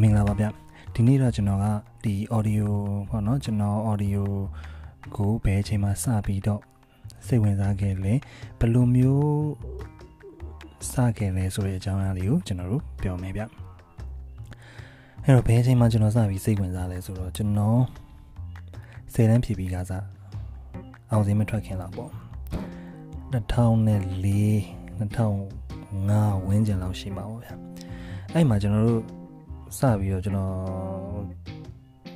မင်္ဂလာပါဗျဒီနေ့တော့ကျွန်တော်ကဒီ audio ပေါ့နော်ကျွန်တော် audio ကိုဘယ်အချိန်မှာစပြီးတော့စိတ်ဝင်စားခဲ့လဲဘယ်လိုမျိုးစခဲ့လဲဆိုတဲ့အကြောင်းအရာလေးကိုကျွန်တော်တို့ပြောမယ်ဗျအဲ့တော့ဘယ်အချိန်မှာကျွန်တော်စပြီးစိတ်ဝင်စားလဲဆိုတော့ကျွန်တော်ဆယ်တန်းဖြည့်ပြီးကစားအောင်စင်းမထွက်ခင်လောက်ပေါ့2004 2005ဝန်းကျင်လောက်ရှိမှာပေါ့ဗျအဲ့မှာကျွန်တော်တို့ စပြီးတော့ကျွန်တော်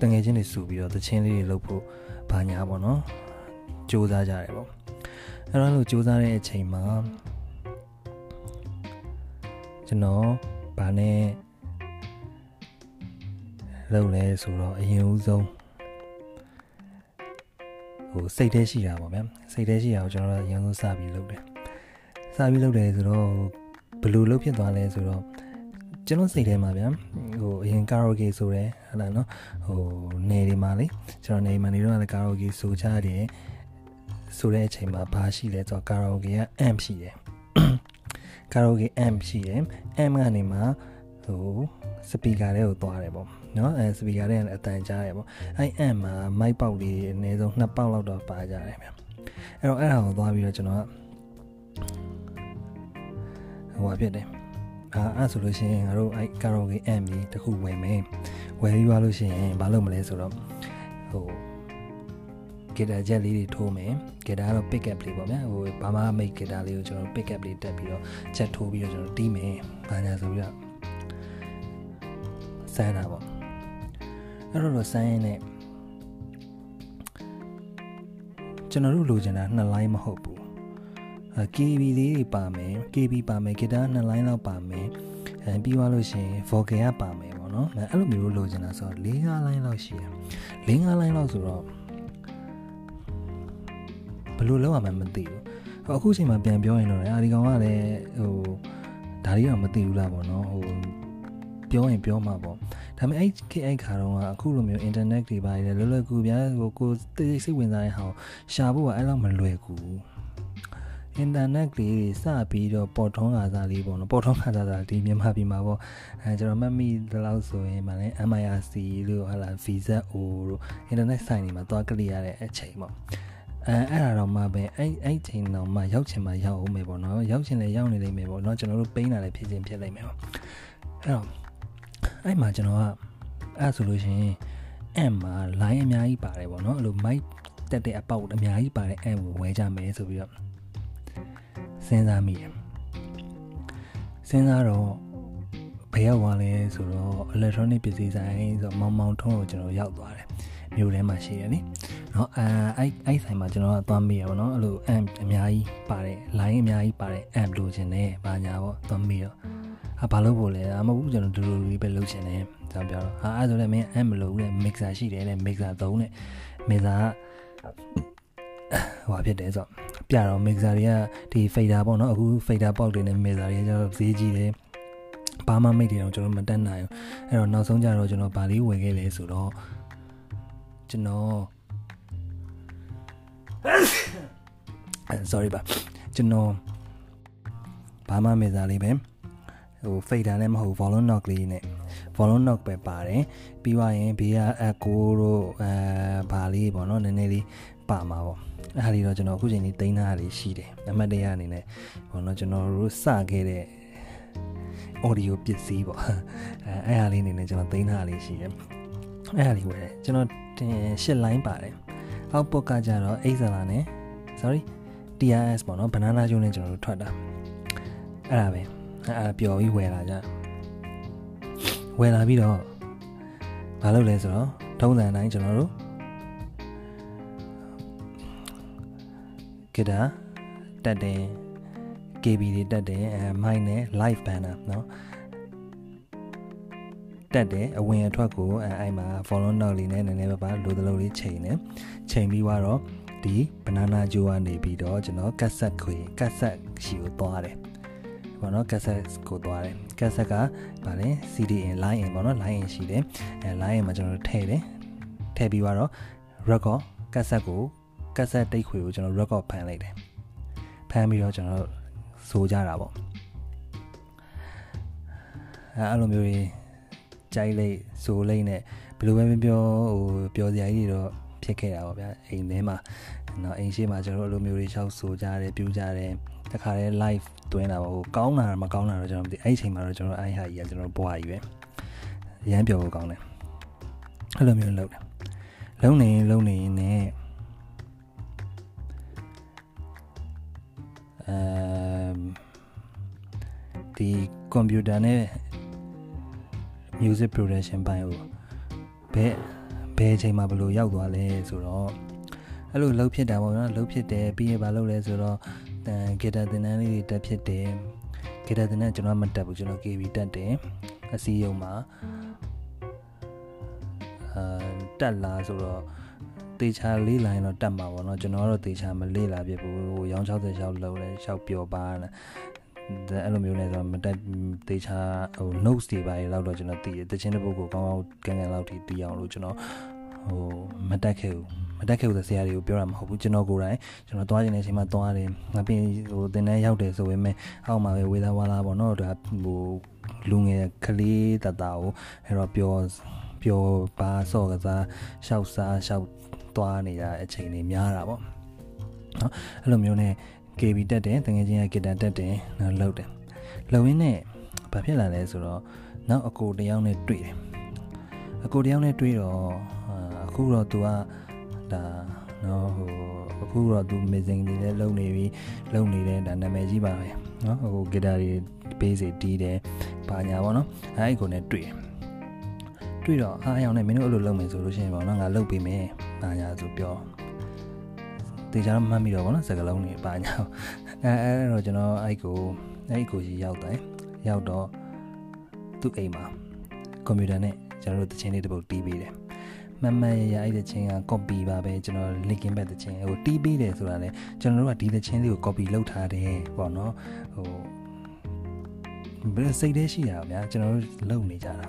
တငယ်ချင်းတွေစုပြီးတော့တချင်းလေးတွေလုပ်ဖို့ဘာညာပေါ့နော်စူးစမ်းကြတယ်ပေါ့အဲ့တော့လို့စူးစမ်းတဲ့အချိန်မှာကျွန်တော်ဘာနဲ့လုပ်လဲဆိုတော့အရင်ဦးဆုံးဟိုစိတ်ထဲရှိတာပေါ့ဗျာစိတ်ထဲရှိတာကိုကျွန်တော်တို့အရင်ဆုံးစပြီးလုပ်တယ်စပြီးလုပ်တယ်ဆိုတော့ဘယ်လိုလုပ်ဖြစ်သွားလဲဆိုတော့ ကျွန်တော်စိတ်ထဲမှာဗျာဟိုအရင်ကာရိုဂေဆိုတယ်ဟာလားနော်ဟိုနေတွေမှာလေကျွန်တော်နေမှာနေတော့လည်းကာရိုဂေဆိုကြတယ်ဆိုတဲ့အချိန်မှာဘာရှိလဲဆိုတော့ကာရိုဂေက amp ရှိတယ်ကာရိုဂေ amp ရှိတယ် amp ကနေမှာဟိုစပီကာတွေကိုသွားတယ်ပေါ့နော်အဲစပီကာတွေကအတန်ကြားတယ်ပေါ့အဲ amp မှာမိုက်ပေါက်လေးအနည်းဆုံးနှစ်ပေါက်လောက်တော့ပါကြတယ်ဗျအဲ့တော့အဲ့ဒါကိုသွားပြီးတော့ကျွန်တော်ကဟိုပါဖြစ်တယ် အာအဲ့ဆိုလို့ရှိရင်ငါတို့အဲကာရိုဂေအမ်ကြီးတစ်ခုဝယ်မယ်ဝယ်ပြီးသွားလို့ရှိရင်ဘာလုပ်မလဲဆိုတော့ဟိုဂီတာချက်လေးတွေထိုးမယ်ဂီတာကတော့ pick up လေးပေါ့ဗျာဟိုဘာမှမိတ်ဂီတာလေးကိုကျွန်တော် pick up လေးတက်ပြီးတော့ချက်ထိုးပြီးတော့ကျွန်တော်တီးမယ်ဘာညာဆိုပြီးတော့စမ်းတာပေါ့အဲ့တော့လို့စမ်းရင်ねကျွန်တော်တို့လိုချင်တာနှစ်လိုင်းမဟုတ်ဘူး KB လေးတွေပါမယ် KB ပါမယ်ဂီတာနှစ်လိုင်းလောက်ပါမယ်အဲပြီးသွားလို့ရှိရင် vocal ကပါမယ်ပေါ့နော်အဲ့လိုမျိုးလိုချင်တာဆိုတော့၄၅လိုင်းလောက်ရှိတယ်၄၅လိုင်းလောက်ဆိုတော့ဘယ်လိုလုပ်ရမှန်းမသိဘူးအခုချိန်မှာပြန်ပြောရင်တော့အာဒီကောင်ကလည်းဟိုဒါလေးတော့မသိဘူးလားပေါ့နော်ဟိုပြောရင်ပြောမှာပေါ့ဒါပေမဲ့အဲ့ခေတ်အဲ့ခါတော့အခုလိုမျိုး internet တွေပါတယ်လွယ်လွယ်ကူဗျာဟိုကိုစိတ်ဝင်စားတဲ့ဟာကိုရှာဖို့ကအဲ့လောက်မလွယ်ကူဘူး အင်တာနက်ကလေးစပြီးတော့ပေါ်ထွန်းခါစားလေးပေါ့နော်ပေါ်ထွန်းခါစားစားဒီမြန်မာပြည်မှာပေါ့အဲကျွန်တော်မှတ်မိသလောက်ဆိုရင်ဗာလဲ MIRC လို့ဟာလာ Visa O တို့အင်တာနက်ဆိုင်တွေမှာသွားကလေးရတဲ့အချိန်ပေါ့အဲအဲ့ဒါတော့မှပဲအဲ့အဲ့ချိန်တော့မှရောက်ချင်မှရောက်အောင်မယ်ပေါ့နော်ရောက်ချင်လည်းရောက်နေလိမ့်မယ်ပေါ့နော်ကျွန်တော်တို့ပိန်းတာလည်းဖြစ်ချင်းဖြစ်လိမ့်မယ်ပေါ့အဲ့တော့အဲ့မှာကျွန်တော်ကအဲ့ဆိုလို့ရှိရင် M မှာ line အများကြီးပါတယ်ပေါ့နော်အဲ့လို mic တက်တဲ့အပေါက်အများကြီးပါတဲ့ M ကိုဝဲကြမယ်ဆိုပြီးတော့ စဉ်းစားမိတယ်စဉ်းစားတော့ဘယ်ရောက်သွားလဲဆိုတော့ electronic ပစ္စည်းဆိုင်ဆိုတော့မောင်မောင်ထုံးကိုကျွန်တော်ရောက်သွားတယ်မြို့ထဲမှာရှိတယ်နိနော်အဲအဲ့အဲ့ဆိုင်မှာကျွန်တော်ကသွားမိရပါတော့အဲ့လို amp အများကြီးပါတယ် line အများကြီးပါတယ် amp လိုချင်တယ်ဘာညာပေါ့သွားမိတော့အာဘာလို့ပို့လဲအမဟုတ်ဘူးကျွန်တော်ဒူဒူလေးပဲလုပ်ချင်တယ်ကျွန်တော်ပြောတော့ဟာအဲ့ဆိုလည်းမင်း amp မလိုဘူးတဲ့ mixer ရှိတယ်တဲ့ mixer သုံးတဲ့ mixer ကဟိုဖြစ်တယ်ဆိုတော့ ပြတော့ mixer တွေကဒီ fader ပေါ့နော်အခု fader ပေါက်တွေနဲ့ mixer တွေကျတော့ဈေးကြီးတယ်ဘာမှမိတ်တယ်တော့ကျွန်တော်မတက်နိုင်ဘူးအဲ့တော့နောက်ဆုံးကြတော့ကျွန်တော်ဗာလေးဝယ်ခဲ့လဲဆိုတော့ကျွန်တော် sorry ပါကျွန်တော်ဘာမှ mixer လေးပဲဟို fader လည်းမဟုတ် volume knock လေးနဲ့ volume knock ပဲပါတယ်ပြီးသွားရင်ဘေးက echo တို့အဲဘာလေးပေါ့နော်နည်းနည်းလေးပါမှာပေါ့ အဲ့ဒါလေးတော့ကျွန်တော်အခုချိန်นี้တိန်းထားတာလေးရှိတယ်အမှတ်တရအနေနဲ့ဘောနော်ကျွန်တော်တို့စခဲ့တဲ့ audio ပစ္စည်းပေါ့အဲအဲ့ဟာလေးအနေနဲ့ကျွန်တော်တိန်းထားတာလေးရှိတယ်အဲ့ဟာလေးဝယ်ကျွန်တော်တင်8 line ပါတယ် output ကကြတော့ XLR နဲ့ sorry TRS ပေါ့နော် banana ကျုံနဲ့ကျွန်တော်တို့ထွက်တာအဲ့ဒါပဲအဲ့ဒါပျော်ပြီးဝယ်လာကြဝယ်လာပြီးတော့မလုပ်လဲဆိုတော့ထုံးစံတိုင်းကျွန်တော်တို့ ဂီတာတက်တယ် KB တွေတက်တယ်အဲမိုက်နဲ့ live banner เนาะတက်တယ်အဝင်အထွက်ကိုအဲအဲ့မှာ follow note လေးနဲ့နည်းနည်းပါးပါလိုသလိုလေးချိန်တယ်ချိန်ပြီးတော့ဒီ banana ဂျိုးကနေပြီးတော့ကျွန်တော် cassette ခွေ cassette ရှိကိုသွားတယ်ပေါ့နော် cassette ကိုသွားတယ် cassette ကဗာလဲ CD in line in ပေါ့နော် line in ရှိတယ်အဲ line in မှာကျွန်တော်ထည့်တယ်ထည့်ပြီးတော့ record cassette ကို cassette တိတ်ခွေကိုကျွန်တော် record ဖန်လိုက်တယ်ဖန်ပြီးတော့ကျွန်တော်ဆိုကြတာပေါ့အဲအဲ့လိုမျိုးကြီးကြိုက်လိုက်ဆိုလိုက်နဲ့ဘယ်လိုပဲပြောဟိုပြောစရာကြီးတော့ဖြစ်ခဲ့တာပေါ့ဗျာအိမ်ထဲမှာနော်အိမ်ရှိမှာကျွန်တော်တို့အလိုမျိုးတွေရှောက်ဆိုကြတယ်ပြူကြတယ်တခါတည်း live တွင်းတာပေါ့ဟိုကောင်းတာမကောင်းတာတော့ကျွန်တော်မသိအဲ့ဒီအချိန်မှာတော့ကျွန်တော်အဲ့ဟာကြီးကကျွန်တော်ဘွားကြီးပဲရမ်းပြောဖို့ကောင်းတယ်အဲ့လိုမျိုးလုပ်တယ်လုံနေလုံနေနဲ့ ဒီကွန်ပျူတာနဲ့ music production ဘိုင်းကိုဘယ်ဘယ်အချိန်မှာဘယ်လိုရောက်သွားလဲဆိုတော့အဲ့လိုလှုပ်ဖြစ်တာပေါ့နော်လှုပ်ဖြစ်တယ်ပြီးရင်ဘာလုပ်လဲဆိုတော့ဂီတာသင်တန်းလေးတွေတက်ဖြစ်တယ်ဂီတာသင်တန်းကျွန်တော်မတက်ဘူးကျွန်တော် KB တက်တယ်အစည်းအရုံးမှာအာတက်လာဆိုတော့တေချာလေးလိုင်းတော့တက်မှာပေါ့နော်ကျွန်တော်ကတော့တေချာမလေးလာဖြစ်ဘူးဟိုရောင်း66လောက်လဲ6ပျော်ပါနဲ့ အဲ့လိုမျိုးနဲ့ဆိုတော့မတက်တေချာဟို notes တွေပါလေလောက်တော့ကျွန်တော်သိတယ်တခြင်းတစ်ပုဒ်ကိုကောင်းကောင်းကန်ကန်လောက်ထိသိအောင်လို့ကျွန်တော်ဟိုမတက်ခဲ့ဘူးမတက်ခဲ့ဘူးဆိုဆရာတွေကိုပြောတာမဟုတ်ဘူးကျွန်တော်ကိုယ်တိုင်ကျွန်တော်သွားခြင်းတဲ့အချိန်မှာသွားတယ်ငါပြင်ဟိုတင်တန်းရောက်တယ်ဆိုပေမဲ့အောက်မှာပဲဝေသာဝါလာပေါ့နော်ဒါဟိုလူငယ်ကလေးတတကိုအဲ့တော့ပြောပြောပါဆော့ကစားရှောက်စားရှောက်သွားနေတဲ့အချိန်တွေများတာပေါ့နော်အဲ့လိုမျိုးနဲ့ KB တက်တယ်တငယ်ချင်းကဂီတာတက်တယ်နောက်လှုပ်တယ်လှုပ်ရင်းနဲ့ဘာဖြစ်လာလဲဆိုတော့နောက်အကိုတယောက်နဲ့တွေ့တယ်အကိုတယောက်နဲ့တွေ့တော့အခုတော့ तू ကဒါနော်ဟိုအခုတော့ तू missing တွေလည်းလုံနေပြီလုံနေတယ်ဒါနာမည်ကြီးပါပဲနော်ဟိုဂီတာတွေပေးစီတီးတယ်ဘာညာပေါ့နော်အဲ့ဒီကိုနဲ့တွေ့တယ်တွေ့တော့အားအယောင်နဲ့မင်းတို့အဲ့လိုလုပ်မယ်ဆိုလို့ရှိရင်ပေါ့နော်ငါလုပ်ပေးမယ်ဘာညာဆိုပြော တေချာမှတ်မိတော့ဗောနော်စကလုံးတွေပါညာအဲအဲ့တော့ကျွန်တော်အဲ့ကိုအဲ့ကိုကြီးရောက်တယ်ရောက်တော့သူ့အိမ်မှာကွန်ပျူတာနဲ့ကျွန်တော်တို့တခြင်းလေးတစ်ပုဒ်တီးပေးတယ်မမရရအဲ့တဲ့ချင်းက copy ပါပဲကျွန်တော် linkin back တဲ့ချင်းဟိုတီးပေးတယ်ဆိုတာလေကျွန်တော်တို့ကဒီတဲ့ချင်းလေးကို copy လုပ်ထားတယ်ပေါ့နော်ဟိုဘယ်စိတ်သေးရှိရအောင်ဗျာကျွန်တော်တို့လုပ်နေကြတာ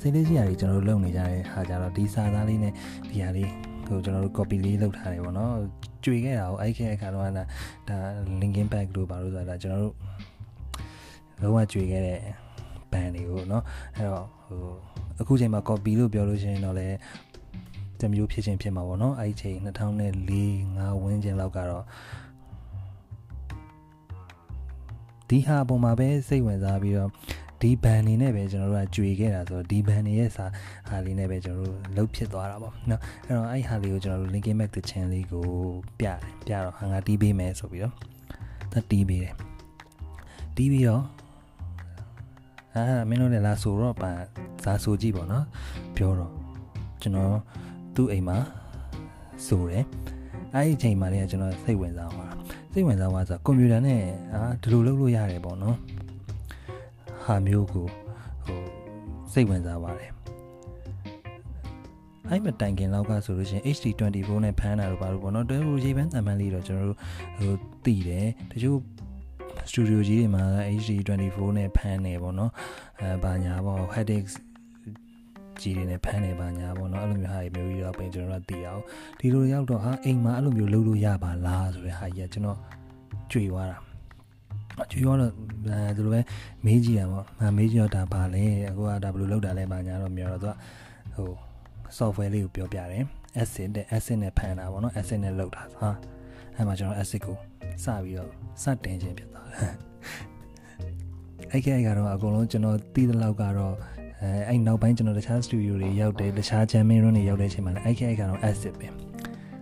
စိတ်သေးရှိရတယ်ကျွန်တော်တို့လုပ်နေကြတဲ့ဟာကြတော့ဒီစာသားလေးနဲ့ဒီဟာလေးဟိုကျွန်တော်တို့ copy လေးလုပ်ထားတယ်ပေါ့နော် ကြွေခဲ့တာကိုအဲ့ခဲအခါတော့ဒါဒါ linkin back လို့ပါလို့ဆိုတာကျွန်တော်တို့လုံးဝကြွေခဲ့တဲ့ band တွေကိုเนาะအဲ့တော့ဟိုအခုချိန်မှာ copy လို့ပြောလို့ရှိရင်တော့လည်းတမျိုးဖြစ်ချင်းဖြစ်မှာပေါ့เนาะအဲ့ဒီချိန်2004 5ဝန်းကျင်လောက်ကတော့ဒီဟာအပေါ်မှာပဲစိတ်ဝင်စားပြီးတော့ ဒီဘန်နေနဲ့ပဲကျွန်တော်တို့ကကြွေခဲ့တာဆိုတော့ဒီဘန်နေရဲ့စာဟာလေးနဲ့ပဲကျွန်တော်တို့လှုပ်ဖြစ်သွားတာပေါ့နော်အဲ့တော့အဲ့ဟာလေးကိုကျွန်တော်တို့ linking back to channel လေးကိုပြတယ်ပြတော့ဟာငါတီးပေးမယ်ဆိုပြီးတော့သတ်တီးပေးတယ်တီးပြီးတော့အာမင်းတို့လည်းလာဆိုတော့ပါဇာဆိုကြည့်ပေါ့နော်ပြောတော့ကျွန်တော်သူ့အိမ်မှာဆိုတယ်အဲ့ဒီအချိန်မှာလည်းကျွန်တော်စိတ်ဝင်စားသွားတာစိတ်ဝင်စားသွားဆိုကွန်ပျူတာနဲ့အာဒီလိုလုပ်လို့ရတယ်ပေါ့နော် ဟာမျိုးကိုဟိုစိတ်ဝင်စားပါတယ်အဲ့မတိုင်ခင်လောက်ကဆိုလို့ရှိရင် HD24 နဲ့ဖမ်းတာတော့ဘာလို့ပေါ့နော်တော်တော်ရေးပန်းတန်ပန်းလေးတော့ကျွန်တော်တို့ဟိုတည်တယ်တချို့စတူဒီယိုကြီးတွေမှာ HD24 နဲ့ဖမ်းနေပေါ့နော်အဲဘာညာပေါ့ headaches ကြီးတွေနဲ့ဖမ်းနေပါညာပေါ့နော်အဲ့လိုမျိုးဟာတွေမျိုးကြီးတော့ပြင်ကျွန်တော်တို့သိအောင်ဒီလိုရောက်တော့ဟာအိမ်မှာအဲ့လိုမျိုးလုပ်လို့ရပါလားဆိုတဲ့ဟာကြီးကကျွန်တော်ကြွေသွားတာကြွေသွားတော့ ဒီလိုပဲမေးကြည့်ရပေါ့ငါမေးကြည့်တော့ဒါပါလဲအခုကဒါဘယ်လိုလုပ်တာလဲပါညာတော့မြောတော့သူကဟို software လေးကိုပြောပြတယ် acid တဲ့ acid နဲ့ဖမ်းတာပေါ့နော် acid နဲ့လုပ်တာဟာအဲ့မှာကျွန်တော် acid ကိုစပြီးတော့စတင်ခြင်းဖြစ်သွားတယ်အဲ့ကဲကတော့အကုန်လုံးကျွန်တော်တီးတဲ့လောက်ကတော့အဲအဲ့နောက်ပိုင်းကျွန်တော်တခြား studio တွေရောက်တယ်တခြား jamming room တွေရောက်တဲ့အချိန်မှာလည်းအဲ့ကဲကတော့ acid ပဲ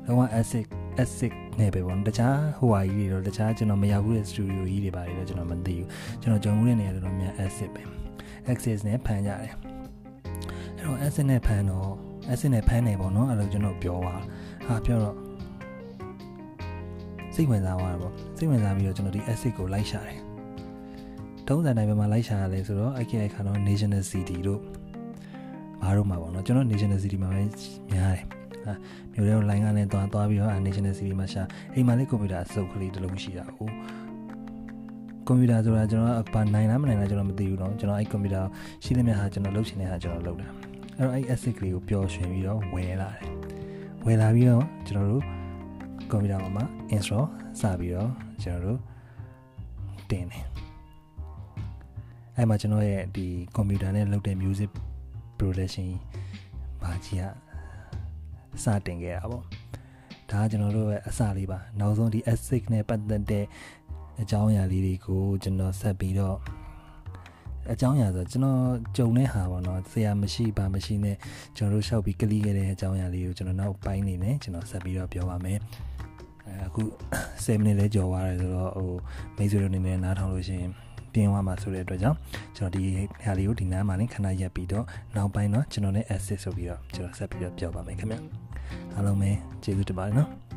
လုံးဝ acid acid နဲ့ပဲပေါ့တခြားဟိုဟာကြီးတွေတော့တခြားကျွန်တော်မရောက်ဘူးတဲ့ studio ကြီးတွေပါတယ်တော့ကျွန်တော်မသိဘူးကျွန်တော်ကြုံမှုတဲ့နေရာတွေတော့များ acid ပဲ access နဲ့ဖန်ကြတယ်အဲ့တော့ acid နဲ့ဖန်တော့ acid နဲ့ဖန်နေပေါ့နော်အဲ့လိုကျွန်တော်ပြောပါဟာပြောတော့စိတ်ဝင်စားသွားတာပေါ့စိတ်ဝင်စားပြီးတော့ကျွန်တော်ဒီ acid ကိုလိုက်ရှာတယ်တုံးစံတိုင်းပဲမှာလိုက်ရှာရလဲဆိုတော့အဲ့ဒီအခါတော့ National City တို့ဘာတို့မှာပေါ့နော်ကျွန်တော် National City မှာပဲများတယ် ဟာမြို့ထဲကို line ကနေသွားသွားပြီးတော့ National City မှာရှာအိမ်မှာလေးကွန်ပျူတာအစုပ်ကလေးတစ်လုံးရှိတာ哦ကွန်ပျူတာဆိုတာကျွန်တော်ကဘာနိုင်လားမနိုင်လားကျွန်တော်မသိဘူးเนาะကျွန်တော်အဲ့ကွန်ပျူတာရှိသမျှဟာကျွန်တော်လုပ်ချင်တဲ့ဟာကျွန်တော်လုပ်တာအဲ့တော့အဲ့ asset ကလေးကိုပျော်ရွှင်ပြီးတော့ဝယ်လာတယ်ဝယ်လာပြီးတော့ကျွန်တော်တို့ကွန်ပျူတာမှာ install စပြီးတော့ကျွန်တော်တို့တင်တယ်အဲ့မှာကျွန်တော်ရဲ့ဒီကွန်ပျူတာနဲ့လုပ်တဲ့ music production ဘာကြီးက စတင်ခဲ့တာပေါ့ဒါကကျွန်တော်တို့ရဲ့အစလေးပါနောက်ဆုံးဒီ S6 နဲ့ပတ်သက်တဲ့အကြောင်းအရာလေးတွေကိုကျွန်တော်ဆက်ပြီးတော့အကြောင်းအရာဆိုကျွန်တော်ကြုံတဲ့ဟာပေါ့နော်ဆရာမရှိပါမရှိနဲ့ကျွန်တော်တို့ရှောက်ပြီးကလီးခဲ့တဲ့အကြောင်းအရာလေးကိုကျွန်တော်နောက်ပိုင်းနေနဲ့ကျွန်တော်ဆက်ပြီးတော့ပြောပါမယ်အခု7မိနစ်လဲကြော်သွားတယ်ဆိုတော့ဟိုမိတ်ဆွေတို့အနေနဲ့နားထောင်လို့ရှိရင် ပြင်းသွားမှာဆိုတဲ့အတွက်ကြောင့်ကျွန်တော်ဒီဟာလေးကိုဒီနားမှာလည်းခဏရက်ပြီးတော့နောက်ပိုင်းတော့ကျွန်တော်နဲ့ assist ဆိုပြီးတော့ကျွန်တော်ဆက်ပြီးတော့ပြောပါမယ်ခင်ဗျအားလုံးပဲကျေးဇူးတင်ပါတယ်နော်